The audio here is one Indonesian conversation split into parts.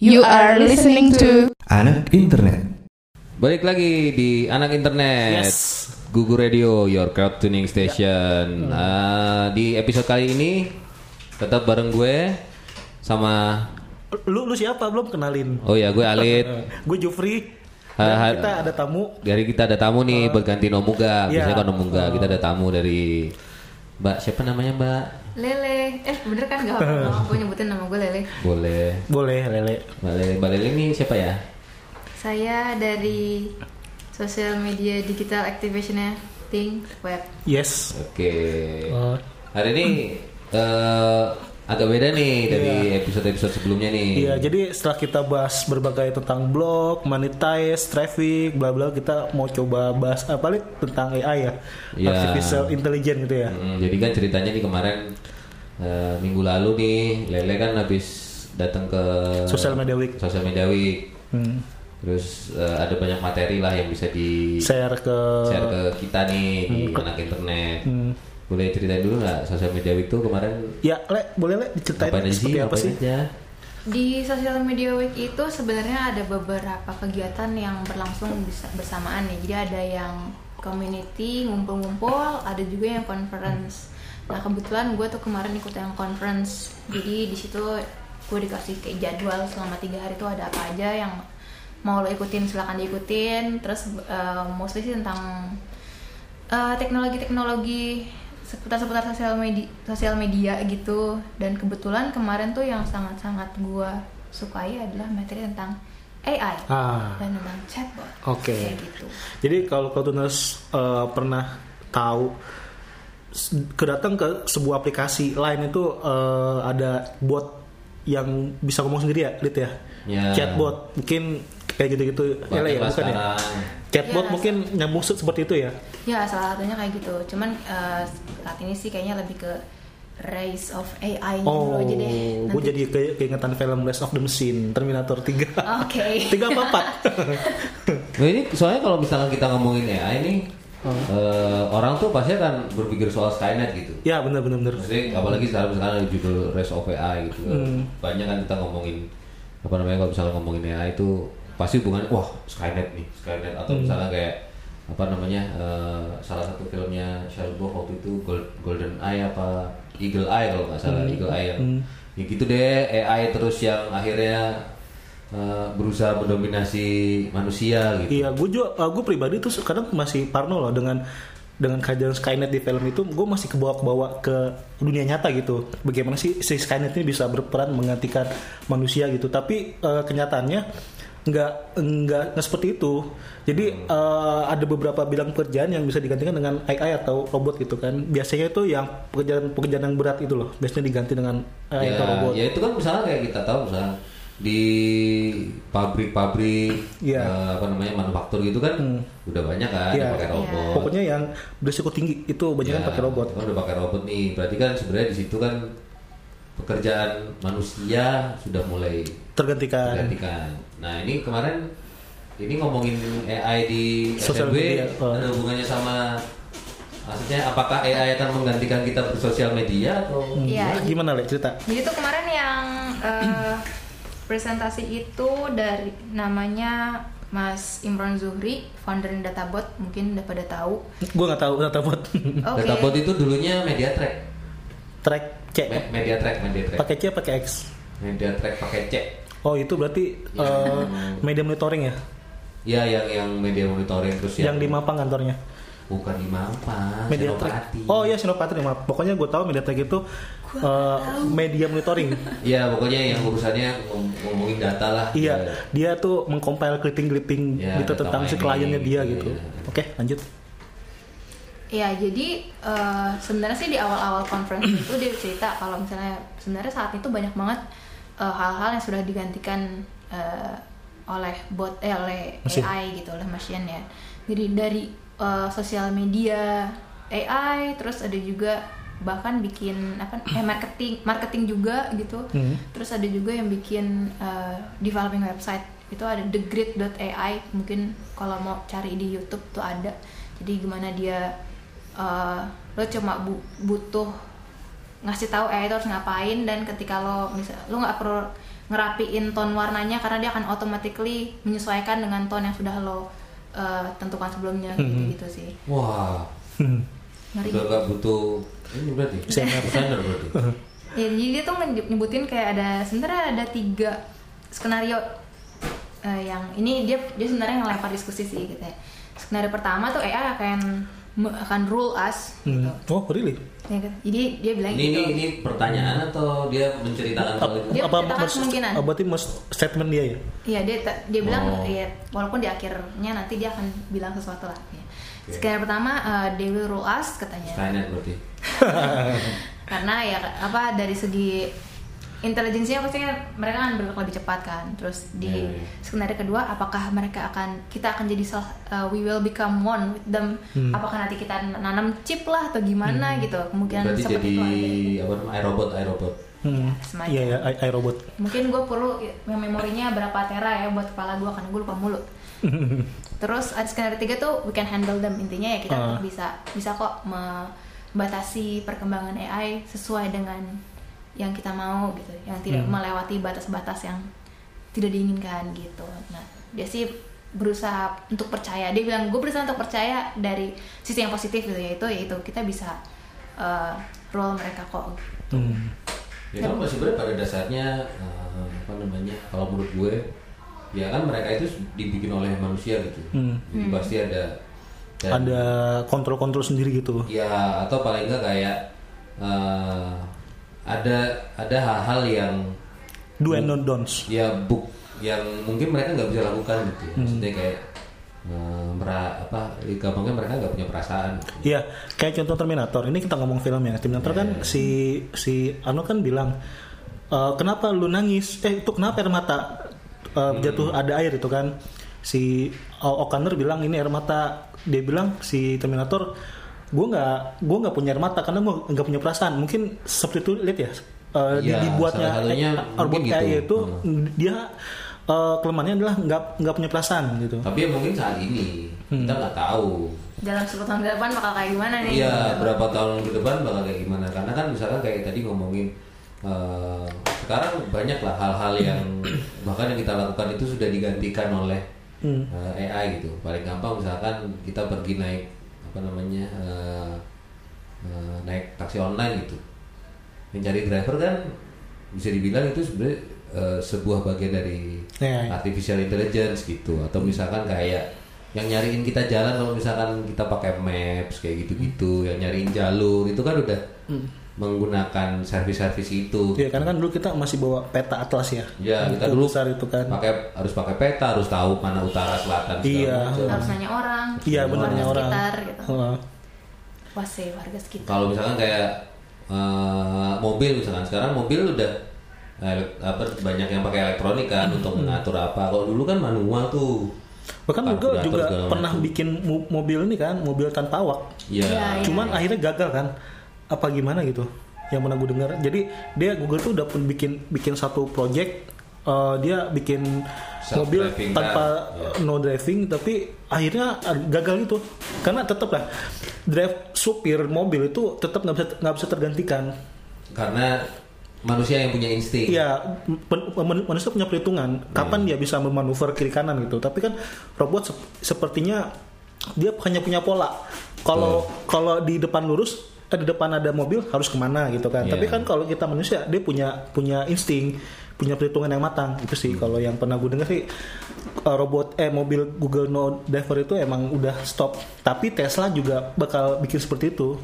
You are listening to Anak Internet. Balik lagi di Anak Internet. Yes. Gugu Radio, your crowd tuning station. Nah, di episode kali ini tetap bareng gue sama Lu lu siapa belum kenalin? Oh ya, gue Alit. Gue Jufri. Dan kita ada tamu. Dari kita ada tamu nih berganti Nomuga. Iya. Biasanya kalau Nomuga kita ada tamu dari Mbak siapa namanya Mbak? Lele. Eh bener kan gak apa-apa gue nyebutin nama gue Lele. Boleh. Boleh Lele. Mbak Lele, Mbak Lele ini siapa ya? Saya dari sosial media digital activationnya Think Web. Yes. Oke. Oh. Hari ini eh, agak beda nih dari episode-episode sebelumnya nih. Iya, jadi setelah kita bahas berbagai tentang blog, monetize, traffic, bla bla, kita mau coba bahas apa nih tentang AI ya, Iya. artificial intelligence gitu ya. Hmm, jadi kan ceritanya nih kemarin eh, minggu lalu nih Lele kan habis datang ke Social Media Week. Social Media Week. Hmm. Terus eh, ada banyak materi lah yang bisa di Share ke share ke kita nih di anak internet. Hmm. Boleh ceritain dulu nggak Social Media Week tuh kemarin Ya, Le, boleh Le diceritain sih? seperti apa sih? aja? Di Social Media Week itu sebenarnya ada beberapa kegiatan yang berlangsung bisa- bersamaan nih. Jadi ada yang community ngumpul-ngumpul, ada juga yang conference. Nah kebetulan gue tuh kemarin ikut yang conference. Jadi di situ gue dikasih kayak jadwal selama tiga hari itu ada apa aja yang mau lo ikutin silakan diikutin. Terus eh, mostly sih tentang eh, teknologi-teknologi seputar-seputar sosial media sosial media gitu dan kebetulan kemarin tuh yang sangat-sangat gua sukai adalah materi tentang AI Ah. dan tentang chatbot Oke. kayak gitu Jadi kalau kau tuners eh, pernah tahu kedatang ke sebuah aplikasi lain itu eh, ada bot yang bisa ngomong sendiri ya, Lid ya? Ya. Chatbot mungkin kayak gitu-gitu. Ya, Le, ya, lah bukan ya? Chatbot Ya, mungkin nyambung se- seperti itu ya. ya salah satunya kayak gitu cuman eh, saat ini sih kayaknya lebih ke race of AI Oh, dulu aja deh gue jadi ke keingetan film Rise of the Machine, Terminator 3. oke Tiga apa empat? Nah ini soalnya kalau misalkan kita ngomongin AI ini eh, orang tuh pasti akan berpikir soal Skynet gitu. ya benar benar benar. Maksudnya apalagi sekarang sekarang judul Race of AI gitu. Hmm. Banyak kan kita ngomongin apa namanya kalau misalnya ngomongin AI itu pasti hubungan wah Skynet nih Skynet atau Hmm. misalnya kayak apa namanya eh, salah satu filmnya Shelby waktu itu Gold- Golden Eye apa Eagle Eye kalau nggak salah Eagle Eye yang ya gitu deh AI terus yang akhirnya eh, berusaha mendominasi manusia gitu. Iya, gue juga, gue pribadi tuh kadang masih parno loh dengan dengan kehadiran Skynet di film itu, gue masih kebawa-kebawa ke dunia nyata gitu. Bagaimana sih si Skynet ini bisa berperan menggantikan manusia gitu? Tapi eh, kenyataannya nggak nggak nggak seperti itu. Jadi eh, ada beberapa bidang pekerjaan yang bisa digantikan dengan AI atau robot gitu kan. Biasanya itu yang pekerjaan-pekerjaan yang berat itu loh, biasanya diganti dengan AI atau ya, robot. ya itu kan misalnya kayak kita tahu misalnya di pabrik-pabrik Iya. eh, apa namanya manufaktur gitu kan udah banyak kan yang pakai robot. Pokoknya yang berisiko tinggi itu banyak kan Ya, pakai robot. Kan udah pakai robot nih. Berarti kan sebenarnya di situ kan pekerjaan manusia sudah mulai Tergantikan. tergantikan. Nah, ini kemarin ini ngomongin AI di Sosial SLB media, oh. ada hubungannya sama maksudnya apakah AI akan menggantikan kita bersosial media atau Iya, Nah, gimana Le cerita? Jadi tuh kemarin yang eh, presentasi itu dari namanya Mas Imron Zuhri, founder Databot, mungkin udah pada tahu. Gue nggak tahu databot. Oke. Databot itu dulunya media track. C. Me- media track, media track. Pakai C pakai X. Media track pakai C. Oh itu berarti Ya. eh, media monitoring ya? Ya yang yang media monitoring terus yang, Yang di Mampang kantornya. bukan di Mampang, Media Senopati. Track. Oh iya Senopati maaf. Pokoknya gue tahu media track itu eh, media monitoring. Iya, pokoknya yang urusannya ngom- ngomongin data lah. iya, Ya. dia tuh mengcompile clipping-clipping Ya, gitu tentang si kliennya dia gitu, gitu. ya. Oke, lanjut. Ya, jadi eh, sebenarnya sih di awal-awal conference itu dia cerita kalau misalnya sebenarnya saat itu banyak banget eh, hal-hal yang sudah digantikan eh, oleh bot eh oleh Mesin. AI gitu, oleh mesin ya. Jadi dari eh, sosial media AI, terus ada juga bahkan bikin apa eh marketing marketing juga gitu. Hmm. Terus ada juga yang bikin eh, developing website itu ada thegrid.ai mungkin kalau mau cari di YouTube tuh ada. Jadi gimana dia eh, lo cuma bu- butuh ngasih tahu AI itu harus ngapain dan ketika lo misal lo nggak perlu ngerapiin tone warnanya karena dia akan automatically menyesuaikan dengan tone yang sudah lo uh, tentukan sebelumnya gitu, gitu sih Wah, Hmm. ngeri udah gak butuh ini berarti. Desainer. Berarti. ya jadi dia tuh nyebutin kayak ada sebenarnya ada tiga skenario eh, yang ini dia dia sebenarnya ngelempar diskusi sih gitu ya. Skenario pertama tuh AI akan akan rule us Hmm. gitu. Oh really? Ya kan? Jadi dia bilang Ini, ini gitu. ini pertanyaan atau dia menceritakan itu? Dia apa menceritakan mas- kemungkinan. oh, berarti mas statement dia ya? Iya dia dia bilang Oh. ya walaupun di akhirnya nanti dia akan bilang sesuatu lah. Ya. Oke. Skenario pertama eh, they will rule us katanya. Skynet berarti. karena ya apa dari segi intelijensinya pasti kan mereka kan bergerak lebih cepat kan terus di Iya, iya. skenario kedua apakah mereka akan kita akan jadi salah uh, we will become one with them Hmm. apakah nanti kita nanam chip lah atau gimana gitu kemungkinan Berarti seperti jadi itu ada. apa namanya? iRobot, iRobot. Hmm. Iya ya, I, iRobot. mungkin gue perlu yang memorinya berapa tera ya buat kepala gue karena gue lupa mulu terus ada skenario tiga tuh we can handle them intinya ya kita tetap bisa bisa kok membatasi perkembangan AI sesuai dengan yang kita mau gitu yang tidak Hmm. melewati batas-batas yang tidak diinginkan gitu nah dia sih berusaha untuk percaya dia bilang gue berusaha untuk percaya dari sisi yang positif gitu yaitu yaitu kita bisa uh, role mereka kok Hmm. Ya kan sebenarnya pada dasarnya eh, apa namanya? Kalau menurut gue ya kan mereka itu dibikin oleh manusia gitu. Hmm. Jadi pasti ada dan- Ada kontrol-kontrol sendiri gitu. ya atau paling enggak kayak eh, ada ada hal-hal yang Do and not don'ts. ya buk yang mungkin mereka nggak bisa lakukan gitu ya. maksudnya kayak eh, mera apa gampangnya mereka nggak punya perasaan gitu. Iya, kayak contoh Terminator. Ini kita ngomong film ya. Terminator kan Iya. si si Arnold kan bilang, "E, kenapa lu nangis? Eh itu kenapa air mata e, Hmm. jatuh ada air itu kan? Si O'Connor bilang ini air mata. Dia bilang si Terminator, gue nggak gue nggak punya air mata karena gue nggak punya perasaan. Mungkin seperti itu lihat ya. Di- Iya, dibuatnya eh, robot mungkin AI gitu. itu dia e, kelemahannya adalah nggak nggak punya perasaan gitu. tapi ya mungkin saat ini kita nggak tahu dalam 10 tahun ke depan bakal kayak gimana nih Iya, berapa tahun ke depan bakal kayak gimana? Karena kan misalkan kayak tadi ngomongin eh, sekarang banyak lah hal-hal yang bahkan yang kita lakukan itu sudah digantikan oleh Hmm. eh, AI gitu. Paling gampang misalkan kita pergi naik apa namanya eh, eh, naik taksi online gitu, mencari driver kan bisa dibilang itu sebenarnya eh, sebuah bagian dari Ya, ya. artificial intelligence gitu. Atau misalkan kayak yang nyariin kita jalan kalau misalkan kita pakai maps kayak gitu-gitu yang nyariin jalur itu kan udah menggunakan servis-servis itu Iya, karena kan dulu kita masih bawa peta atlas ya. ya kita Itu dulu besar itu kan. pakai harus pakai peta harus tahu mana utara selatan Iya. macam. harus nanya orang Iya, benar, nanya orang. sekitar gitu Heeh. wah sih warga sekitar kalau misalkan kayak eh, mobil misalkan sekarang mobil udah eh, apa banyak yang pakai elektronik kan untuk mengatur apa kalau dulu kan manual tuh Bahkan Google juga pernah macam. bikin mo- mobil ini kan, mobil tanpa awak. Iya. Iya, iya. Cuman akhirnya gagal kan. Apa gimana gitu? Yang pernah gue dengar. Jadi dia Google tuh udah pun bikin bikin satu project eh, dia bikin mobil tanpa car. eh, no driving tapi akhirnya eh, gagal itu karena tetap lah drive supir mobil itu tetap nggak bisa nggak bisa tergantikan karena manusia yang punya insting Iya, men- manusia punya perhitungan kapan dia bisa memanuver kiri kanan gitu. Tapi kan robot sep- sepertinya dia hanya punya pola. Kalau kalau di depan lurus, eh, di depan ada mobil harus ke mana gitu kan. Iya. Tapi kan kalau kita manusia dia punya punya insting, punya perhitungan yang matang. Itu sih kalau yang pernah gue dengar sih eh, robot eh mobil Google No Driver itu emang udah stop. Tapi Tesla juga bakal bikin seperti itu.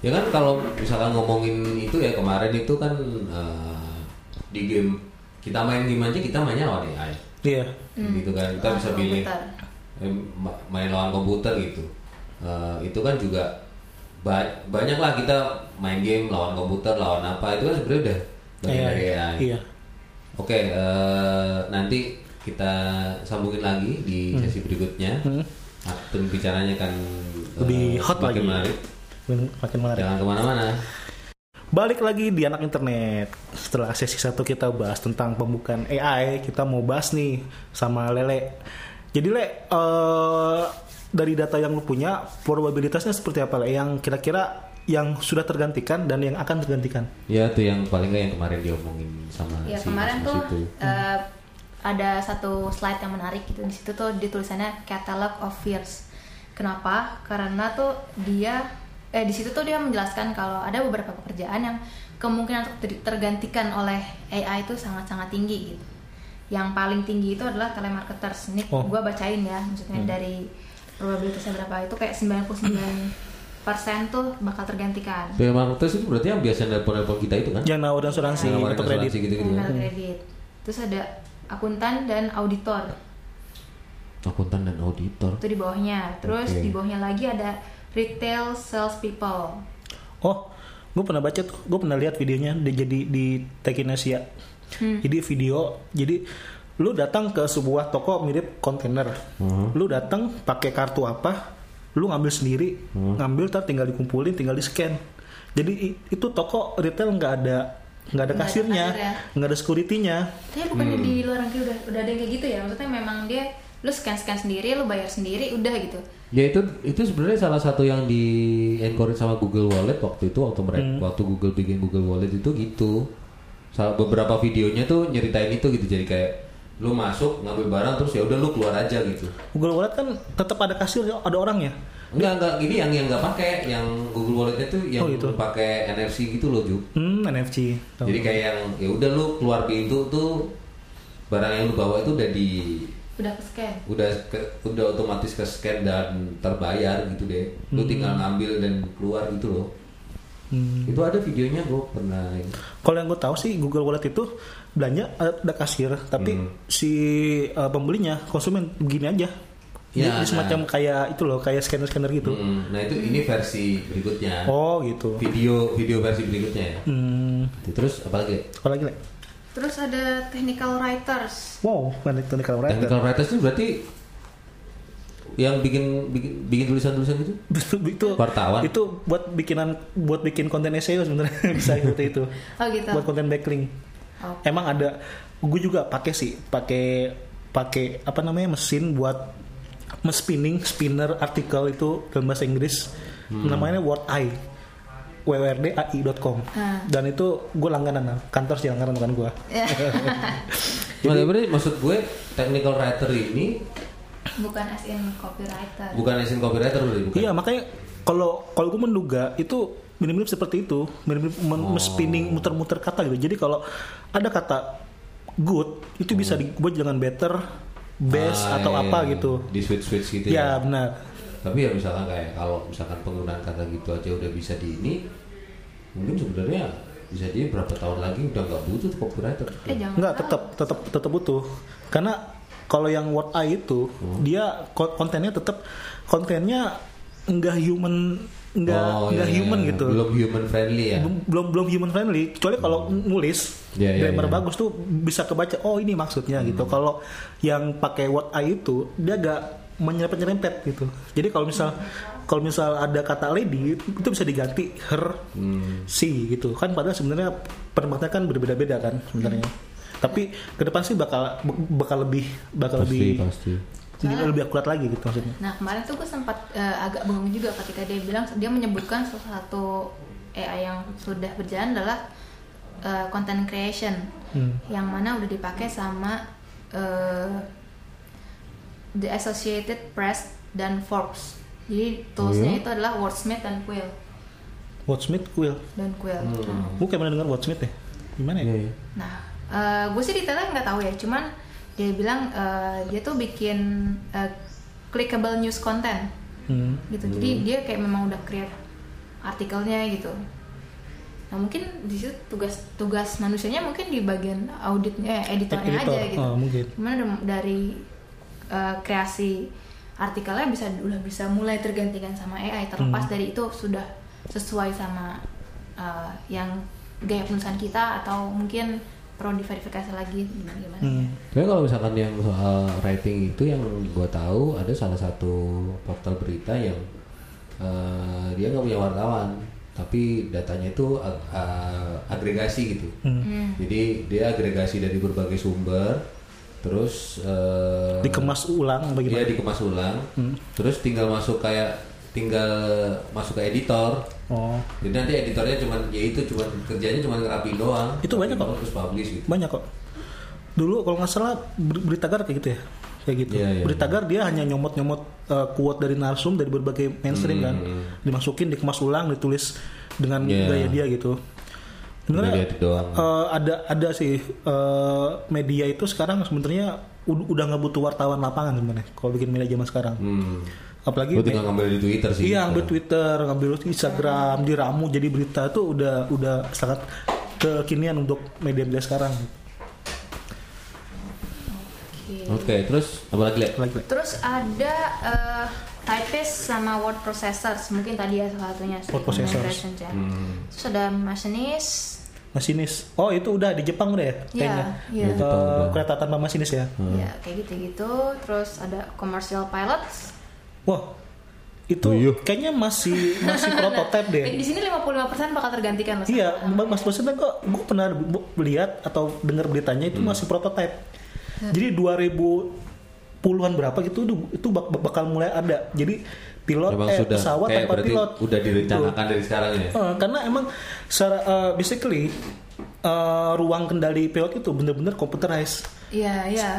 ya kan kalau misalkan ngomongin itu ya kemarin itu kan eh, di game kita main game aja kita mainnya lawan AI Iya. gitu kan kita Lawan bisa pilih komputer. eh, ma- main lawan komputer gitu Eh, itu kan juga ba- banyak lah kita main game lawan komputer lawan apa itu kan sebenarnya udah bagian dari AI Iya. Oke, eh, nanti kita sambungin lagi di sesi berikutnya. Hmm. Pembicaranya akan eh, Lebih hot semakin lagi. menarik. Makin menarik. Jangan ke mana-mana. Balik lagi di anak internet. Setelah sesi satu kita bahas tentang pembukaan AI, kita mau bahas nih sama Lele. Jadi Le, eh, dari data yang lu punya, probabilitasnya seperti apa Le? Yang kira-kira yang sudah tergantikan dan yang akan tergantikan. Ya tuh yang paling nggak yang kemarin diomongin sama Ya si kemarin Mas tuh itu. eh, ada satu slide yang menarik gitu di situ tuh ditulisannya catalog of fears. Kenapa? Karena tuh dia eh di situ tuh dia menjelaskan kalau ada beberapa pekerjaan yang kemungkinan untuk ter- tergantikan oleh AI itu sangat-sangat tinggi gitu. Yang paling tinggi itu adalah telemarketers. Ini Oh. gua bacain ya, maksudnya dari probabilitasnya berapa itu kayak 99% tuh bakal tergantikan. Telemarketers itu berarti yang biasa nelpon-nelpon kita itu kan? Yang nawarin asuransi nawarin atau kredit. asuransi gitu-gitu ya. Pengguna kredit. Terus ada akuntan dan auditor. Akuntan dan auditor. itu di bawahnya terus Oke. di bawahnya lagi ada retail sales people Oh, gue pernah baca tuh, gue pernah lihat videonya dia jadi di Tekinesia. Jadi video, jadi lu datang ke sebuah toko mirip kontainer, Hmm. lu datang pakai kartu apa, lu ngambil sendiri, Hmm. ngambil tar tinggal dikumpulin, tinggal di scan. Jadi itu toko retail nggak ada nggak ada Nggak ada kasirnya, kasirnya. nggak ada securitynya. tapi bukannya di luar negeri udah udah ada yang kayak gitu ya maksudnya memang dia lu scan scan sendiri lu bayar sendiri udah gitu Ya itu itu sebenarnya salah satu yang di encourage sama Google Wallet waktu itu waktu mereka waktu Google bikin Google Wallet itu gitu. Salah beberapa videonya tuh nyeritain itu gitu jadi kayak lu masuk ngambil barang terus ya udah lu keluar aja gitu. Google Wallet kan tetap ada kasir, ada orangnya. Enggak enggak gini yang yang nggak pakai yang Google Wallet itu yang Oh, gitu. pakai NFC gitu loh Ju. Hmm, NFC. Tahu. Jadi kayak yang ya udah lu keluar pintu tuh barang yang lu bawa itu udah di udah ke scan udah ke, udah otomatis ke scan dan terbayar gitu deh. Lu tinggal ngambil dan keluar gitu loh. Hmm. Itu ada videonya gue pernah ini. Kalau yang gue tahu sih Google Wallet itu belanja ada kasir, tapi Hmm. si uh, pembelinya konsumen begini aja. Ya, Jadi semacam nah. kayak itu loh, kayak scanner-scanner gitu. Mm, Nah itu ini versi berikutnya. Oh gitu. Video video versi berikutnya ya. Hmm, Terus apa lagi? apa lagi? Le? terus ada technical writers Wow, technical writer. Technical writers itu berarti yang bikin bikin, bikin tulisan-tulisan itu? itu, itu Wartawan. itu buat bikinan buat bikin konten SEO sebenarnya bisa seperti itu. oh gitu Buat konten backlink. Oh. Emang ada gue juga pakai sih, pakai pakai apa namanya mesin buat spinning spinner artikel itu dalam bahasa Inggris. Namanya WordAI. www.ai.com Ah. dan itu gue langganan kantor sih langganan bukan gue Jadi, berarti maksud gue technical writer ini bukan as in copywriter bukan asin copywriter berarti bukan. Iya makanya kalau kalau gue menduga itu mirip-mirip seperti itu, mirip-mirip Oh. spinning muter-muter kata gitu. Jadi kalau ada kata good itu bisa dibuat dengan better, best Ah, atau iya, apa iya. gitu. Di switch switch gitu Ya ya. benar. Tapi ya misalkan kayak kalau misalkan penggunaan kata gitu aja udah bisa di ini, mungkin sebenarnya bisa dia berapa tahun lagi udah nggak butuh tuh copywriter. eh tahu. tetap tetap tetap butuh. Karena kalau yang word eye itu Hmm. dia ko- kontennya tetap kontennya enggak human enggak Oh, enggak iya, human iya. gitu. Belum human friendly ya. belum belum human friendly kecuali kalau nulis Iya, iya, grammar iya. bagus tuh bisa kebaca oh ini maksudnya gitu Hmm. kalau yang pakai word eye itu dia agak menyerempet nyerempet gitu jadi kalau misal kalau misal ada kata lady itu bisa diganti her Hmm. she gitu kan padahal sebenarnya penempatannya kan berbeda-beda kan sebenarnya tapi ke depan sih bakal bakal lebih bakal Pasti lebih pasti. Jadi lebih akurat lagi gitu maksudnya Nah kemarin tuh gue sempat eh, agak bengong juga ketika dia bilang dia menyebutkan salah satu AI yang sudah berjalan adalah eh, content creation Hmm. yang mana udah dipakai sama eh, The Associated Press dan Forbes. Jadi toolsnya Oh, iya? itu adalah Wordsmith dan Quill Wordsmith Quill dan Quill. Hmm. gue kayak pernah dengar Wordsmith ya gimana ya Iya, iya. Nah, gue sih detailnya nggak tahu ya, cuman dia bilang eh, dia tuh bikin eh, clickable news content Hmm. gitu. Jadi dia kayak memang udah create artikelnya gitu. Nah mungkin di situ tugas tugas manusianya mungkin di bagian auditnya, eh, editornya Editor, aja gitu. oh, mungkin. Cuman da- dari eh, kreasi artikelnya bisa udah bisa mulai tergantikan sama AI. Terlepas Hmm. dari itu sudah sesuai sama eh, yang gaya penulisan kita atau mungkin perlu diverifikasi lagi gimana gimana. Hmm. Tapi kalau misalkan yang soal writing itu yang gue tahu ada salah satu portal berita yang eh, dia nggak punya wartawan, tapi datanya itu ag- a- agregasi gitu. Hmm. Hmm. Jadi dia agregasi dari berbagai sumber, terus eh, dikemas ulang dia bagaimana dikemas ulang, Hmm. terus tinggal masuk kayak tinggal masuk ke editor Oh, jadi nanti editornya cuman ya itu cuman kerjanya cuman ngerapiin doang Itu banyak kok. terus publish gitu banyak kok. Dulu kalau nggak salah Ber- Beritagar kayak gitu ya. Kayak gitu. Iya, iya, Beritagar dia hanya nyomot-nyomot uh, quote dari narsum dari berbagai mainstream kan. Dimasukin, dikemas ulang, ditulis dengan Hmm. Iya. gaya dia gitu. Sebenarnya uh, ada ada sih uh, media itu sekarang sebenarnya ud- udah nggak butuh wartawan lapangan sebenarnya kalau bikin media zaman sekarang. hmm. Apalagi gue tinggal ngambil di twitter sih Iya, ngambil Twitter, ngambil Instagram, diramu jadi berita itu udah udah sangat kekinian untuk media-media sekarang. Oke. oke terus apa lagi. Terus ada eh, typist sama word processors mungkin tadi ya salah satunya sih, Word processors. ya. Hmm. Terus ada machinist. Masinis. Oh, itu udah di Jepang udah ya? Kayaknya. Iya, iya. Eh, udah. kereta tanpa masinis ya. Ya kayak gitu-gitu. Terus ada commercial pilots. Wah. Itu Oh, iya. kayaknya masih masih prototype deh. Di sini 55% bakal tergantikan mas. Iya, Mas Maksudnya kok gue pernah lihat atau dengar beritanya itu Hmm. masih prototype. Jadi 2000 puluhan berapa gitu itu- itu bak- bakal mulai ada. Jadi pilot Memang eh sudah pesawat kayak tanpa pilot. udah Gitu. direncanakan dari sekarang ya Eh, karena emang secara eh, basically eh, ruang kendali pilot itu benar-benar computerized. Iya, iya.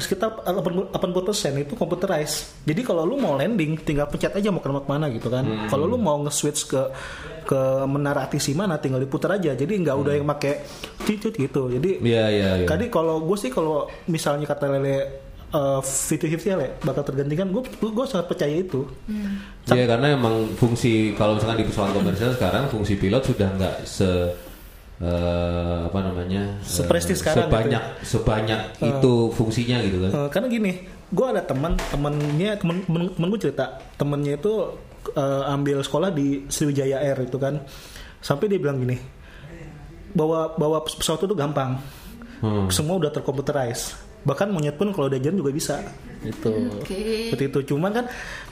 Sekitar 80% itu computerized. Jadi kalau lu mau landing tinggal pencet aja mau ke tempat mana gitu kan. Hmm. Kalau lu mau nge-switch ke ke menara ATC mana tinggal diputar aja. Jadi nggak udah yang pakai cicut gitu. Jadi Iya iya iya. tadi kalau gue sih kalau misalnya kata Lele uh, 50-50 ya Le, bakal tergantikan gue gue sangat percaya itu. Iya karena emang fungsi kalau misalkan di pesawat komersial sekarang fungsi pilot sudah nggak se eh, apa namanya eh, Seprestis sekarang gitu sebanyak sebanyak itu fungsinya gitu kan. Uh, karena gini, gue ada teman, temennya temen temen, temen gue cerita, temennya itu uh, ambil sekolah di Sriwijaya Air itu kan, sampai dia bilang gini, bawa bawa pesawat itu gampang, Hmm. semua udah terkomputerized, bahkan monyet pun kalau udah jalan juga bisa, itu. Oke. Seperti itu. Cuman kan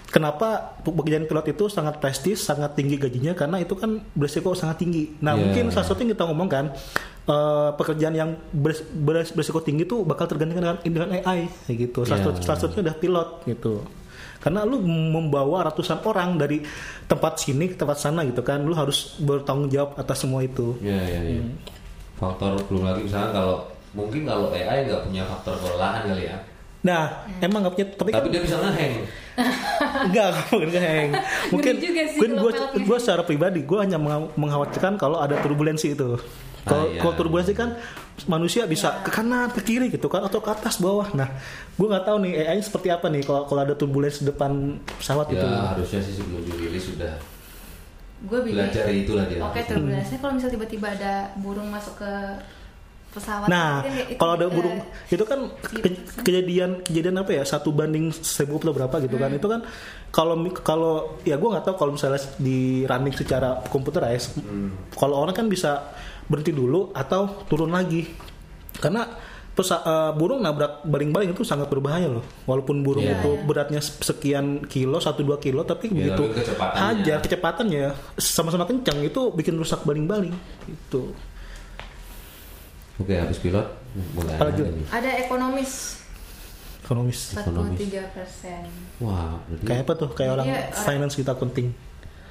kenapa pekerjaan pilot itu sangat prestis, sangat tinggi gajinya karena itu kan beresiko sangat tinggi. Nah, Iya. mungkin salah satu yang kita ngomong kan eh, pekerjaan yang beres- beres- beresiko tinggi itu bakal tergantikan dengan, dengan AI kayak gitu. Salah, Iya. satu, salah satunya udah pilot gitu. Karena lu membawa ratusan orang dari tempat sini ke tempat sana gitu kan, lu harus bertanggung jawab atas semua itu. Iya iya iya. Hmm. Faktor belum lagi misalnya kalau mungkin kalau AI nggak punya faktor kelelahan kali ya. Nah, emang nggak punya, tapi, kan Tapi dia bisa ngehang. Enggak, mungkin hang. Mungkin mungkin gue gue secara pribadi gue hanya mengkhawatirkan kalau ada turbulensi itu. Kalau Ah, iya. kalau turbulensi kan manusia bisa ke kanan, ke kiri gitu kan atau ke atas bawah. Nah, gue nggak tahu nih AI seperti apa nih kalau kalau ada turbulensi depan pesawat Ya itu. harusnya sih sebelum dirilis sudah Gue belajar itulah dia. Oke, turbulensinya kalau misalnya tiba-tiba ada burung masuk ke pesawat. Nah, mungkin itu, kalau ada eh, burung itu kan ke- kejadian kejadian apa ya satu banding seribu atau berapa gitu Hmm. kan itu kan kalau kalau ya gue nggak tahu kalau misalnya di running secara komputerized kalau orang kan bisa berhenti dulu atau turun lagi karena pesa- eh, burung nabrak baling-baling itu sangat berbahaya loh walaupun burung Iya, itu iya. beratnya sekian kilo satu dua kilo tapi Iya, begitu kecepatannya. hajar kecepatannya sama-sama kencang itu bikin rusak baling-baling itu Oke habis pilot mulai Apalagi? lagi. Ada ekonomis ekonomis 43 persen. Wah berarti Kayak apa tuh? Kayak orang Iya, orang- finance kita penting.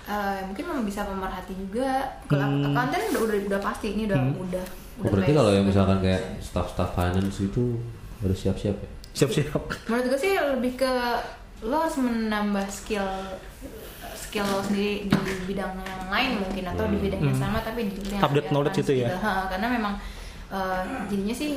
Eh, mungkin memang bisa pemerhati juga. Kalau accountant udah, udah udah pasti ini udah udah. Oh, udah berarti kalau yang misalkan kayak staff-staff finance itu harus siap-siap ya. Siap-siap. menurut gue sih lebih ke lo harus menambah skill skill lo sendiri di bidang yang lain mungkin atau di bidang yang sama tapi di yang Update knowledge itu ya? Ha, karena memang eh, jadinya sih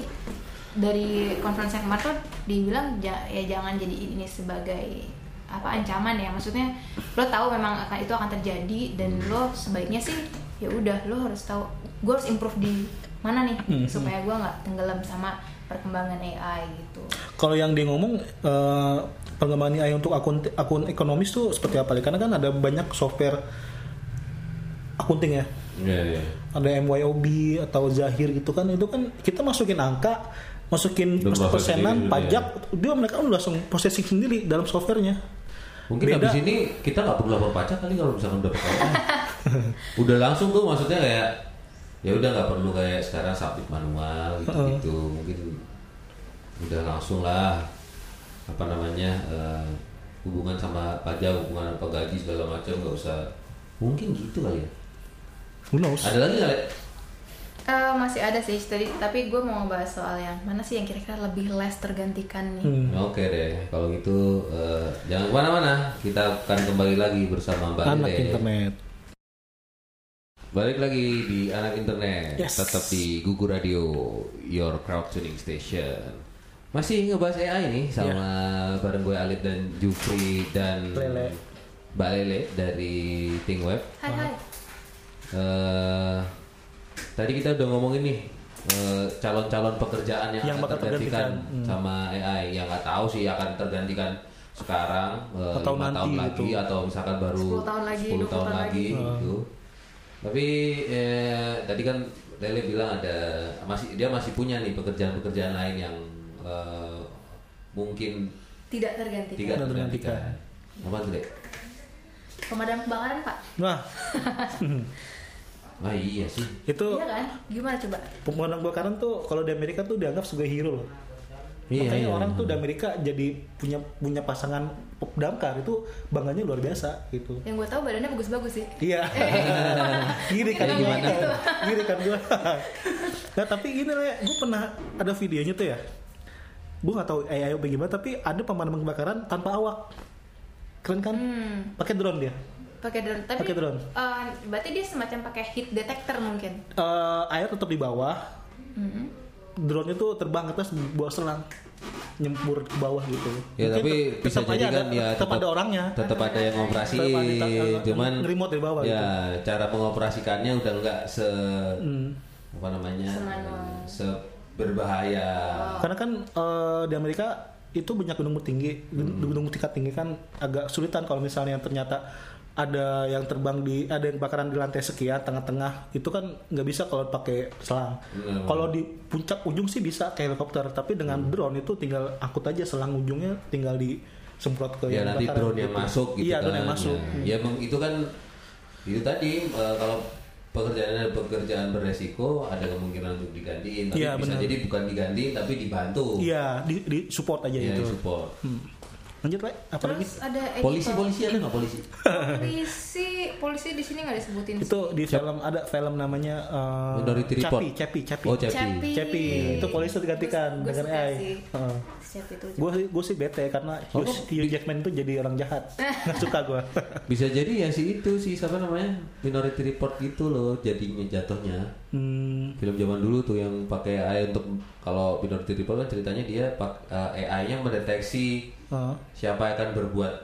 dari konferensi yang kemarin tuh dibilang ja- ya jangan jadi ini sebagai apa ancaman ya maksudnya lo tahu memang akan itu akan terjadi dan lo sebaiknya sih ya udah lo harus tahu gue harus improve di mana nih Hmm. supaya gue nggak tenggelam sama perkembangan AI gitu Kalau yang dia ngomong eh, pengembangan AI untuk akun akun ekonomis tuh seperti apa? Karena kan ada banyak software akunting ya. Iya iya. Ada MYOB atau Zahir gitu kan. Itu kan kita masukin angka, masukin persenan, pajak, dia mereka udah langsung processing sendiri dalam softwarenya. Mungkin Beda. habis ini kita nggak perlu lapor pajak kali kalau misalkan udah udah langsung tuh maksudnya kayak ya udah nggak perlu kayak sekarang submit manual gitu-gitu. Mungkin udah langsung lah apa namanya eh, hubungan sama pajak hubungan apa gaji segala macam nggak usah mungkin gitu kali ya Who knows? ada lagi nggak? Eh, masih ada sih tadi tapi gue mau ngebahas soal yang mana sih yang kira-kira lebih less tergantikan nih Hmm. Oke deh, kalau gitu eh, jangan ke mana-mana. Kita akan kembali lagi bersama Mbak Anak Lele. internet. Balik lagi di anak internet, Yes. tetap di Gugu Radio, your crowd tuning station. Masih ngebahas AI nih sama bareng gue Alif dan Jufri dan Lele. Mbak Lele dari ThinkWeb. hai hai Eh, tadi kita udah ngomongin nih eh, calon-calon pekerjaan yang, Yang akan tergantikan tergantikan. Hmm. sama AI yang nggak tahu sih akan tergantikan sekarang eh, Atau lima nanti tahun lagi gitu. atau misalkan baru 10 tahun lagi, 10 20 tahun tahun lagi lagi. gitu. Tapi eh, tadi kan Lele bilang ada masih dia masih punya nih pekerjaan-pekerjaan lain yang eh, mungkin tidak tergantikan tidak tergantikan. Apa tuh, Dek? pemadam kebakaran pak Nah, Ah iya sih. itu iya kan gimana coba pemenang kebakaran tuh kalau di Amerika tuh dianggap sebagai hero loh. Iya, Makanya iya. orang tuh di Amerika jadi punya punya pasangan damkar itu bangganya luar biasa gitu. yang gue tahu badannya bagus-bagus sih Iya. gini kan gimana? Gini kan gue. nah tapi gini lah, gue pernah ada videonya tuh ya. Gue nggak tahu AI bagaimana, tapi ada pemadam kebakaran tanpa awak. Keren kan? hmm, Pakai drone dia. Pakai drone tapi Pakai drone. eh, berarti dia semacam pakai heat detector mungkin Eh, air tetap di bawah. Mhm. Drone itu terbang ke atas bawa selang nyempur ke bawah gitu. Ya Mungkin tapi tet- bisa tetap jadi kan ada, ya tetap ada orangnya. tetap ada yang Tetap ada- cuman remote di bawah ya cara mengoperasikannya udah nggak se Hmm. apa namanya Semanual. se berbahaya Karena kan eh, di Amerika itu banyak gunung tinggi, Hmm. gunung tingkat tinggi kan agak sulitan kalau misalnya ternyata ada yang terbang di ada yang kebakaran di lantai sekian tengah-tengah itu kan nggak bisa kalau pakai selang. Hmm. Kalau di puncak ujung sih bisa kayak helikopter, tapi dengan Hmm. drone itu tinggal angkut aja selang ujungnya tinggal disemprot ke ya yang nanti drone yang gitu. masuk gitu Iya, kan drone yang masuk. ya, ya mem- itu kan itu tadi eh, kalau pekerjaannya pekerjaan beresiko ada kemungkinan untuk digantiin tapi Iya, bisa benar. jadi bukan digantiin tapi dibantu Iya, di, di support aja ya itu. support Hmm. Lanjut, Le. Apalagi? terus ada polisi editor. polisi ada nggak polisi polisi polisi di sini nggak disebutin sih. Itu di film ada film namanya eh, Minority Report. Capi, Capi, Capi. oh Cepi Capi. Cepi. Itu polisi digantikan dengan AI. itu gue gue sih bete karena Oh, Hugh, Hugh Jackman itu jadi orang jahat nggak suka gue Bisa jadi ya si itu si siapa namanya Minority Report gitu loh jadinya jatuhnya hmm, film zaman dulu tuh yang pakai AI untuk kalau Minority Report kan ceritanya dia pak eh, AI-nya mendeteksi uh, siapa yang akan berbuat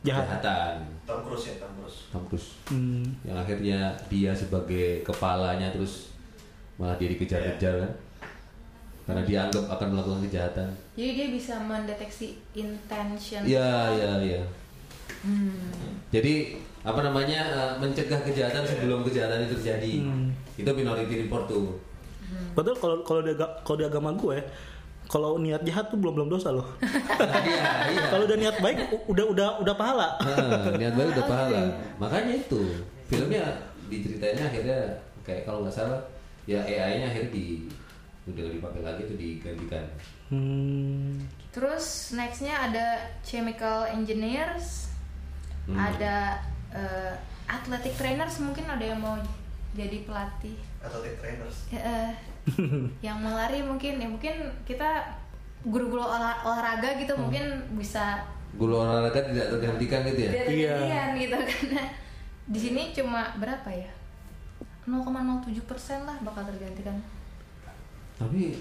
Jahat. kejahatan. Tom Cruise ya Tom Cruise. Tom Cruise. Hmm, yang akhirnya dia sebagai kepalanya terus malah dia dikejar-kejar kan. Karena dianggap akan melakukan kejahatan. Jadi dia bisa mendeteksi intention. Iya iya iya. Hmm. jadi apa namanya eh, mencegah kejahatan sebelum kejahatan itu terjadi. Hmm. itu Minority Report tuh padahal kalau kalau di kalau di agama gue kalau niat jahat tuh belum belum dosa loh. Iya iya. Kalau udah niat baik udah udah udah pahala. Nah, niat baik udah pahala. Makanya itu filmnya diceritainnya akhirnya kayak kalau nggak salah ya AI-nya akhirnya di udah nggak dipakai lagi itu digantikan. hmm, terus nextnya ada chemical engineers Hmm. ada eh, athletic trainers mungkin ada yang mau jadi pelatih atau tech trainers Ya, eh, yang mau lari mungkin ya mungkin kita guru-guru olah- olahraga gitu Hmm. mungkin bisa Guru olahraga tidak tergantikan gitu ya. dari Iya. gitu karena di sini cuma berapa ya 0,07 persen lah bakal tergantikan Tapi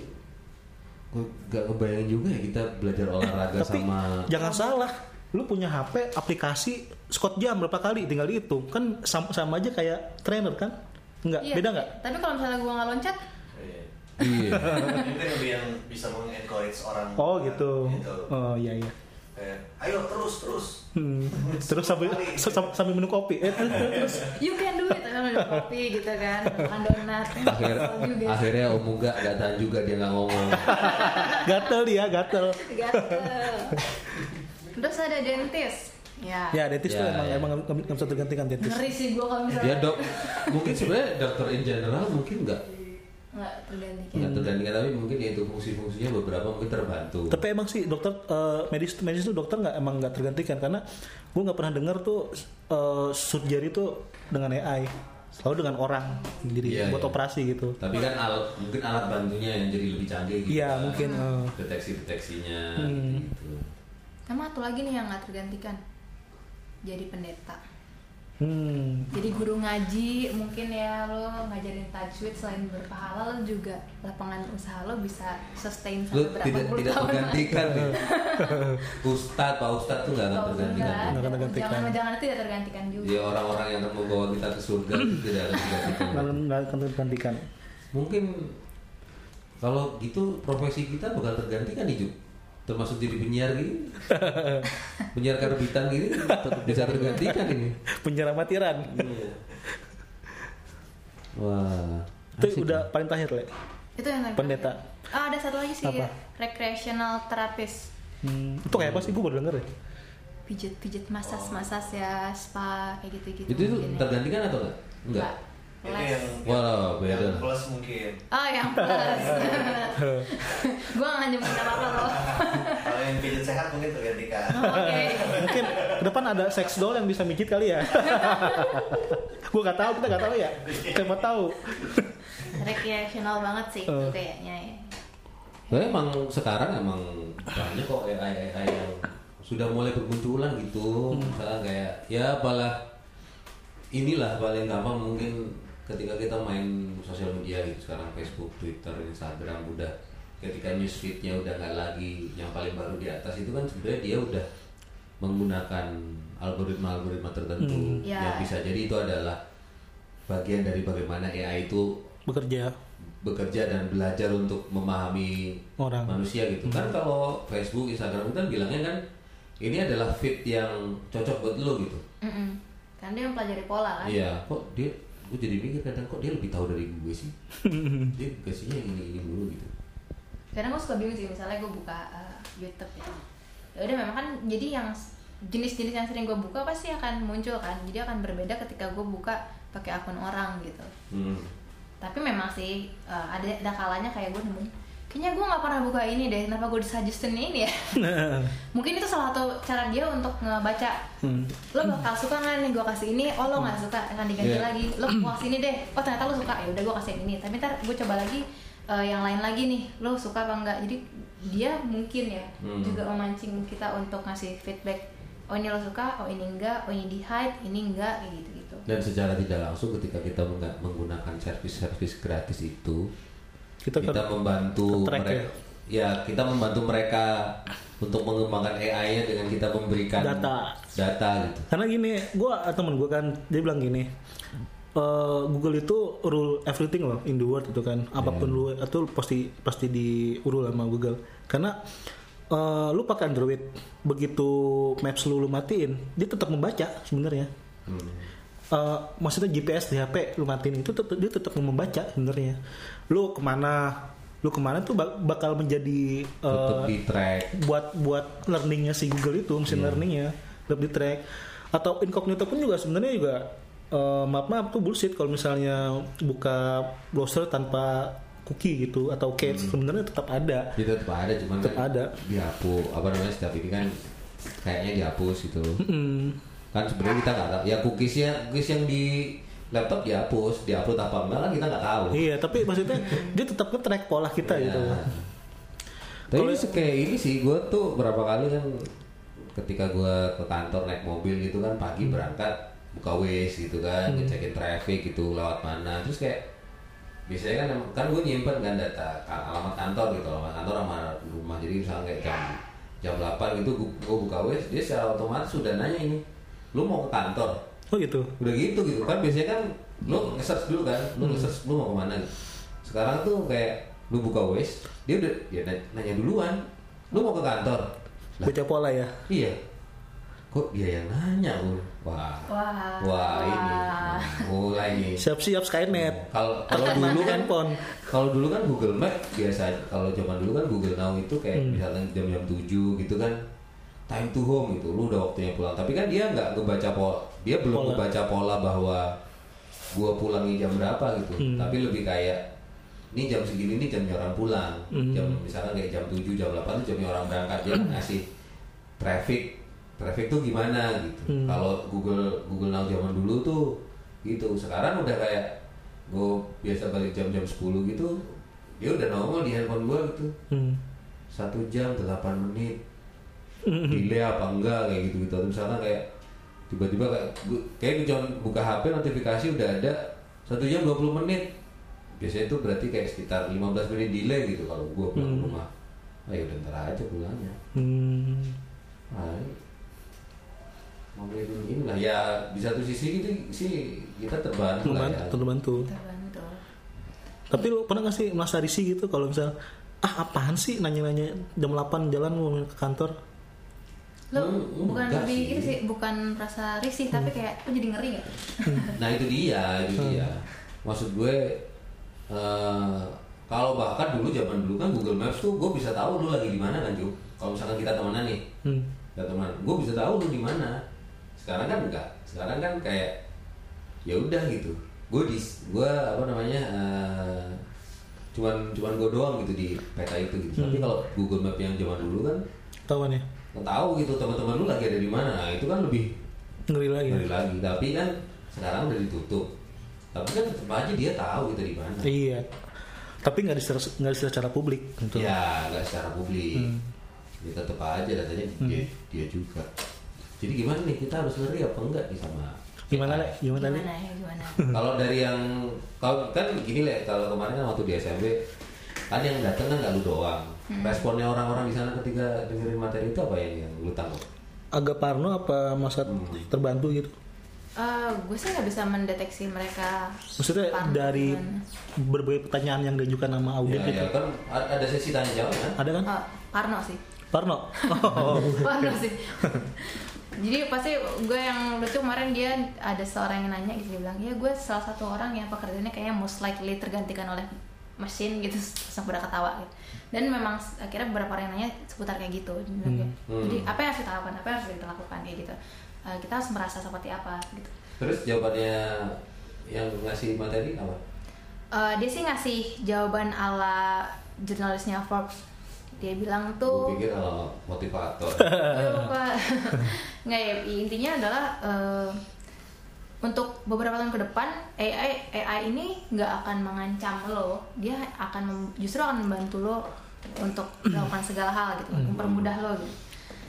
gue gak ngebayangin juga ya kita belajar olahraga tapi sama jangan salah lu punya HP aplikasi Scott jam berapa kali tinggal dihitung kan sama, sama aja kayak trainer kan Enggak, Iya, beda nggak tapi kalau misalnya gua nggak loncat Iya. iya. mungkin lebih yang bisa mengencourage orang oh gitu gitu. oh iya iya Kayak, ayo terus terus Hmm. Terus sambil sam- sambil minum kopi. Eh, terus, terus, terus. you can do it kan minum kopi gitu kan makan donat Akhir, akhirnya Om Muga gak tahan juga dia nggak ngomong. Gatel dia, gatel. gatel terus ada dentist ya, Ya, dentist tuh Ya, emang ya. emang nggak bisa tergantikan dentist. ngeri sih gua kalau misalnya dok, mungkin sebenarnya dokter in general mungkin nggak nggak tergantikan nggak tergantikan tapi mungkin ya itu fungsi-fungsinya beberapa mungkin terbantu Tapi emang sih dokter eh, medis medis tuh dokter nggak emang nggak tergantikan karena gue nggak pernah dengar tuh uh, surgery tuh dengan AI selalu dengan orang jadi Iya, buat iya. operasi gitu. tapi kan alat mungkin alat bantunya yang jadi lebih canggih gitu Iya kan. mungkin. eh. deteksi-deteksinya Hmm. gitu. sama satu lagi nih yang nggak tergantikan jadi pendeta. Hmm. jadi guru ngaji mungkin ya lo ngajarin tajwid selain berpahala lo juga lapangan usaha lo bisa sustain sampai berapa tidak puluh tidak tahun? tergantikan nih. Ustadz pak Ustadz tuh nggak akan tergantikan. Enggak, Nggak akan tergantikan. jangan jangan tidak tergantikan juga. Ya orang-orang yang akan membawa kita ke surga itu tidak akan tergantikan. Nggak nggak akan tergantikan. mungkin kalau gitu profesi kita bakal tergantikan nih Juk termasuk jadi penyiar gini penyiar karbitan gini tetap bisa tergantikan ini Penjara matiran. Iya. wah Itu udah nih. paling terakhir le. itu yang terakhir. Pendeta. Ah, ada satu lagi sih Apa? recreational therapist Hmm, itu kayak apa sih? Gue baru denger ya. pijit pijit masas masas ya spa kayak gitu gitu itu itu tergantikan atau enggak enggak Les. yang, Wow, beda. yang plus mungkin. Oh yang plus Gue gak nyebut apa-apa loh Kalau yang pijat sehat mungkin tergantikan. Oke Mungkin ke depan ada sex doll yang bisa mijit kali ya. gue gak tahu, kita gak tahu ya. Siapa tahu. Recreational banget sih itu Eh. kayaknya ya Nah, emang sekarang emang banyak kok AI AI yang sudah mulai bermunculan gitu. Misalnya kayak ya apalah inilah paling gampang mungkin ketika kita main sosial media gitu sekarang Facebook, Twitter, Instagram udah ketika newsfeednya udah nggak lagi yang paling baru di atas itu kan sebenarnya dia udah menggunakan algoritma-algoritma tertentu Hmm, ya. yang bisa jadi itu adalah bagian dari bagaimana AI itu Bekerja. bekerja dan belajar untuk memahami Orang. manusia gitu kan kalau Facebook Instagram itu kan bilangnya kan ini adalah fit yang cocok buat lo gitu Mm-mm. Kan dia mempelajari pola kan iya kok dia gue jadi mikir kadang kok dia lebih tahu dari gue sih. Dia kasihnya ini ini dulu gitu. Kadang gue suka bingung sih misalnya gue buka eh, YouTube ya. Ya udah memang kan jadi yang jenis-jenis yang sering gue buka pasti akan muncul kan. Jadi akan berbeda ketika gue buka pakai akun orang gitu. Hmm. tapi memang sih eh, ada ada kalanya kayak gue nemuin kayaknya gue nggak pernah buka ini deh kenapa gue disuggestin ini ya? Mungkin itu salah satu cara dia untuk ngebaca. Hmm. lo bakal suka nggak nih gue kasih ini? Oh lo nggak suka akan diganti Iya. lagi. Lo mau sini deh. Oh ternyata lo suka. Ya udah gue kasih ini. Tapi ntar gue coba lagi eh, yang lain lagi nih. Lo suka apa enggak jadi dia mungkin ya Hmm. juga memancing kita untuk ngasih feedback. Oh ini lo suka oh ini enggak oh ini di hide ini enggak kayak gitu gitu dan secara tidak langsung ketika kita menggunakan servis-servis gratis itu Kita kita, kan membantu mereka ya kita membantu mereka untuk mengembangkan AI-nya dengan kita memberikan Data. data gitu Karena gini, gue temen gue kan dia bilang gini, eh, Google itu rule everything loh in the world itu kan, apa pun lu itu pasti pasti diurul sama Google. Karena eh, lu pakai Android, begitu Maps lu lu matiin, dia tetap membaca sebenarnya. Hmm. Eh, maksudnya GPS di HP lu matiin itu tetep, dia tetap membaca sebenarnya. Lu ke mana, lu ke mana tuh bak- bakal menjadi tetap di track. buat buat learningnya si Google itu mesin learningnya lebih di track. Atau incognito pun juga sebenarnya juga eh, maaf maaf tuh bullshit kalau misalnya buka browser tanpa cookie gitu atau cache sebenarnya tetap ada. Itu tetap ada cuman Tetap kan ada. dihapus apa namanya setiap ini kan kayaknya dihapus gitu. Mm. kan sebenarnya kita nggak tahu. Ya cookiesnya cookies yang di laptop dihapus diupload apa enggak kan kita nggak tahu. Iya tapi maksudnya dia tetap ke track pola kita Iya. gitu. Tapi Kalau- ini sih kayak ini sih gue tuh berapa kali kan ketika gue ke kantor naik mobil gitu kan pagi berangkat buka Waze gitu kan ngecekin traffic gitu lewat mana. Terus kayak biasanya kan kan gue nyimpen kan data alamat kantor gitu alamat kantor sama rumah. Jadi misalnya kayak jam jam 8 gitu gue buka Waze dia secara otomatis sudah nanya ini lu mau ke kantor oh gitu? Udah gitu gitu. Kan biasanya kan lu nge-search dulu kan. Lu nge-search lu mau ke mana gitu. sekarang tuh kayak lu buka Waze dia udah ya nanya, duluan. Lu mau ke kantor? Lah. Baca pola ya? Iya. Kok dia yang nanya lu wah. Wah. Wah ini. Mulai nih. Siap-siap Skynet. Kalau kalau dulu kan handphone. kalau dulu kan Google Map biasa. Kalau zaman dulu kan Google Now itu kayak misalnya jam-jam 7 gitu kan time to home gitu lu udah waktunya pulang. Tapi kan dia nggak ngebaca pola dia belum Pola. ngebaca pola bahwa gua pulangnya jam berapa gitu. Tapi lebih kayak ini jam segini ini jamnya orang pulang. Hmm. jam misalkan kayak jam 7 jam 8 itu jamnya orang berangkat. Dia ngasih traffic traffic tuh gimana gitu. Hmm. kalau Google Google Now zaman dulu tuh gitu. Sekarang udah kayak gue biasa balik jam-jam 10 gitu dia udah nongol di handphone gue gitu. Hmm. satu jam 8 menit delay apa enggak kayak gitu gitu atau misalnya kayak tiba-tiba kayak kayak gue cuma buka HP notifikasi udah ada satu jam 20 menit biasanya itu berarti kayak sekitar 15 menit delay gitu kalau gue pulang ke Hmm. rumah ah ya udah ntar aja pulangnya Hmm. nah ngomongin ini lah ya di satu sisi gitu sih kita terbantu lah Terbantu, ya terbantu. Terbantu. Tapi lu pernah gak sih merasa risih gitu kalau misal ah apaan sih nanya-nanya jam 8 jalan mau ke kantor? Lo Hmm, bukan lebih sih. itu sih, bukan rasa risih tapi kayak lo jadi ngeri gak? Nah itu dia, itu Hmm. dia. Maksud gue eh, kalau bahkan dulu zaman dulu kan Google Maps tuh gue bisa tahu lu lagi di mana kan Ju. Kalau misalkan kita temenan nih, Hmm. kita teman, gue bisa tahu lu di mana. Sekarang kan enggak. Sekarang kan kayak ya udah gitu. Gue di gue apa namanya eh, cuman cuman gue doang gitu di peta itu gitu. Tapi Hmm. kalau Google Map yang zaman dulu kan Tahu ya? Tahu gitu teman-teman lu lagi ada di mana. Nah, itu kan lebih Ngeri lagi. Balik lagi tapi kan sekarang udah ditutup tapi kan tetap aja dia tahu kita di mana Iya. Tapi nggak secara nggak secara publik gitu. ya nggak secara publik Hmm. ya tetap aja datanya dia dia juga jadi gimana nih kita harus ngeri apa enggak nih sama Gimana le? Gimana le? Gimana ya gimana? kalau dari yang kalau kan gini le kalau kemarin kan waktu di SMP kan yang datang kan nggak lu doang responnya orang-orang di sana ketika dengerin materi itu apa yang yang lu tangkap Agak parno apa masa Hmm. terbantu gitu? Eh, gue sih nggak bisa mendeteksi mereka. Maksudnya parno dari berbagai pertanyaan yang diajukan nama audien ya, gitu. ya kan ada sesi tanya jawab kan Ada kan? Oh, Parno sih. Parno. Oh. Parno sih. Jadi pasti gue yang lucu kemarin dia ada seorang yang nanya gitu dia bilang ya gue salah satu orang yang pekerjaannya kayaknya most likely tergantikan oleh mesin gitu terus pada ketawa gitu. Dan memang akhirnya beberapa orang yang nanya seputar kayak gitu. Bilang kayak, Hmm. Jadi apa yang harus kita lakukan? Apa yang harus kita lakukan kayak gitu. Eh, kita harus merasa seperti apa gitu. terus jawabannya yang ngasih materi apa Eh, dia sih ngasih jawaban ala jurnalisnya Forbes. Dia bilang tuh Gue pikir kalau motivator. Iya, nggak ya intinya adalah eh, untuk beberapa tahun ke depan AI AI ini nggak akan mengancam lo. Dia akan mem- justru akan membantu lo untuk melakukan segala hal gitu mempermudah lo gitu.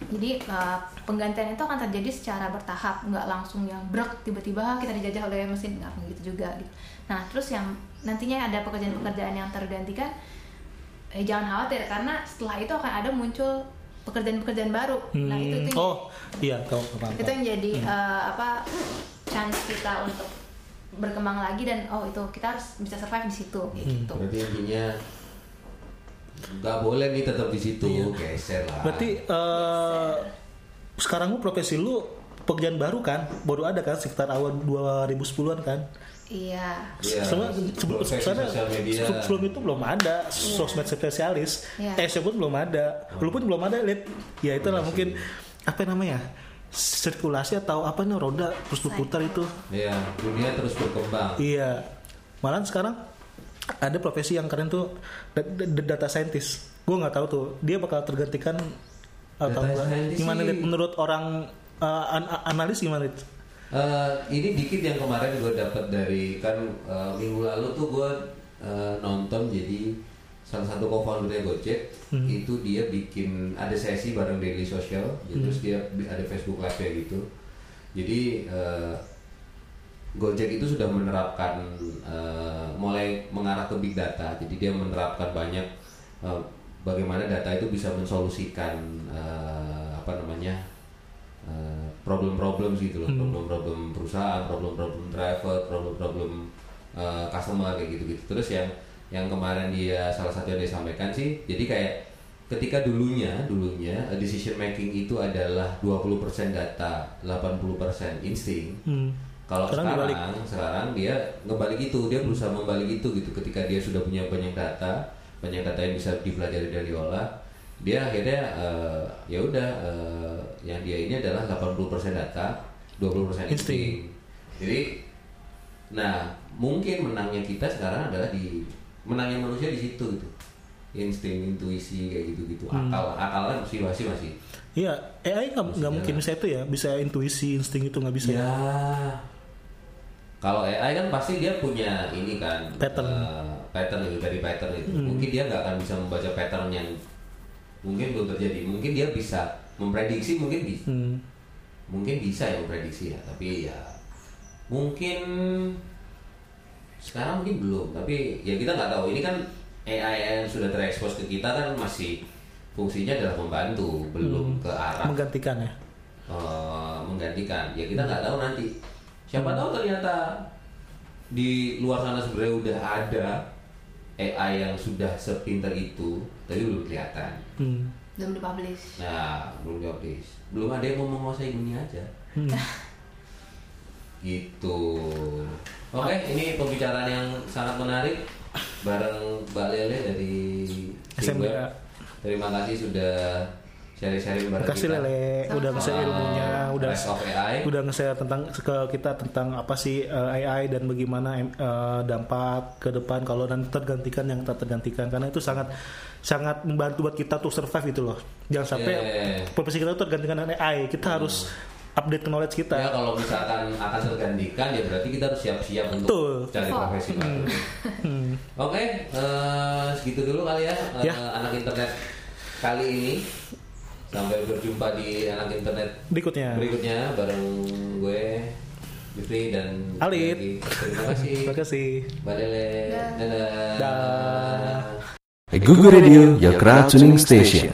Jadi eh, penggantian itu akan terjadi secara bertahap nggak langsung yang brek tiba-tiba "Ah, kita dijajah oleh mesin. Nggak akan gitu juga gitu. Nah terus yang nantinya ada pekerjaan-pekerjaan yang tergantikan eh jangan khawatir karena setelah itu akan ada muncul pekerjaan-pekerjaan baru. Nah itu itu Hmm. Oh, iya tahu itu yang jadi eh, apa chance kita untuk berkembang lagi dan oh itu kita harus bisa survive di situ Hmm. gitu Berarti intinya nggak boleh nih tetap di situ, Iya. geser lah. Berarti eh, sekarang lu profesi lu pekerjaan baru kan? Baru ada kan sekitar awal 2010-an kan? iya Iya, Sebelum, sebelum, sebelum itu belum ada sosmed spesialis. Iya. Eh, pun belum ada. Lu pun belum ada, lihat. Ya itulah Iya mungkin apa namanya? Sirkulasi atau apa nih roda terus berputar itu. Iya, dunia terus berkembang. Iya. Malahan sekarang ada profesi yang keren tuh da- da- data scientist. Gue nggak tahu tuh dia bakal tergantikan atau Gimana sih- menurut orang uh, an- an- analis gimana? Lid? Eh, ini dikit yang kemarin gue dapat dari kan eh, minggu lalu tuh gue eh, nonton jadi salah satu co-foundernya Gojek Hmm. itu dia bikin ada sesi bareng Daily Social Hmm. terus dia ada Facebook Live ya gitu jadi eh, Gojek itu sudah menerapkan eh, mulai mengarah ke big data jadi dia menerapkan banyak eh, bagaimana data itu bisa mensolusikan eh, apa namanya problem-problem gitu loh, Hmm. problem-problem perusahaan, problem-problem driver, problem-problem eh, customer kayak gitu-gitu. Terus yang yang kemarin dia salah satu yang dia sampaikan sih, jadi kayak ketika dulunya dulunya eh, decision making itu adalah 20% data, 80% insting. Hmm. Kalau Sekarang sekarang, dibalik. sekarang dia ngebalik itu, dia berusaha membalik itu gitu. Ketika dia sudah punya banyak data, banyak data yang bisa dipelajari dan diolah, dia akhirnya eh, ya udah eh, yang dia ini adalah 80% data, 20% insting. Insting. Jadi, nah mungkin menangnya kita sekarang adalah di menangnya manusia di situ gitu. Insting intuisi kayak gitu gitu Hmm. akal akalnya masih masih masih. Iya, AI nggak nggak mungkin bisa itu ya, bisa intuisi, insting itu nggak bisa. ya. Kalau AI kan pasti dia punya ini kan Pattern. eh, pattern itu dari pattern itu mungkin dia nggak akan bisa membaca pattern yang mungkin belum terjadi. Mungkin dia bisa memprediksi mungkin bisa. Hmm. mungkin bisa ya memprediksi ya tapi ya mungkin sekarang mungkin belum tapi ya kita nggak tahu. Ini kan AI yang sudah terekspos ke kita kan masih fungsinya adalah membantu belum ke arah Menggantikan ya. eh, menggantikan. Ya kita nggak tahu nanti. Siapa tahu ternyata di luar sana sebenarnya udah ada AI yang sudah sepinter itu tapi belum kelihatan. Hmm. belum dipublish. Nah belum dipublish. Belum ada yang mau menguasai dunia aja. Hmm. gitu oke ini pembicaraan yang sangat menarik bareng Mbak Lele dari SMBA. Simweb. terima kasih sudah sharing-sharing bareng kita Lele, udah nge-share Soal ilmunya, udah AI. udah nge-share tentang ke kita tentang apa sih eh, AI dan bagaimana eh, dampak ke depan kalau nanti tergantikan yang tak tergantikan karena itu sangat sangat membantu buat kita untuk survive itu loh. Jangan sampai Yeah. profesi kita itu tergantikan dengan AI. Kita harus update knowledge kita. Ya kalau misalkan akan tergantikan ya berarti kita harus siap-siap untuk Betul. cari profesi baru. Hmm. Oke, eh, segitu dulu kali ya, eh, Ya. anak internet kali ini. Sampai berjumpa di anak internet Berikutnya. berikutnya bareng gue Jufri dan Alit. Terima kasih. Terima kasih. Mbak Lele. Dadah. Dah. Google Radio, your crowd tuning station.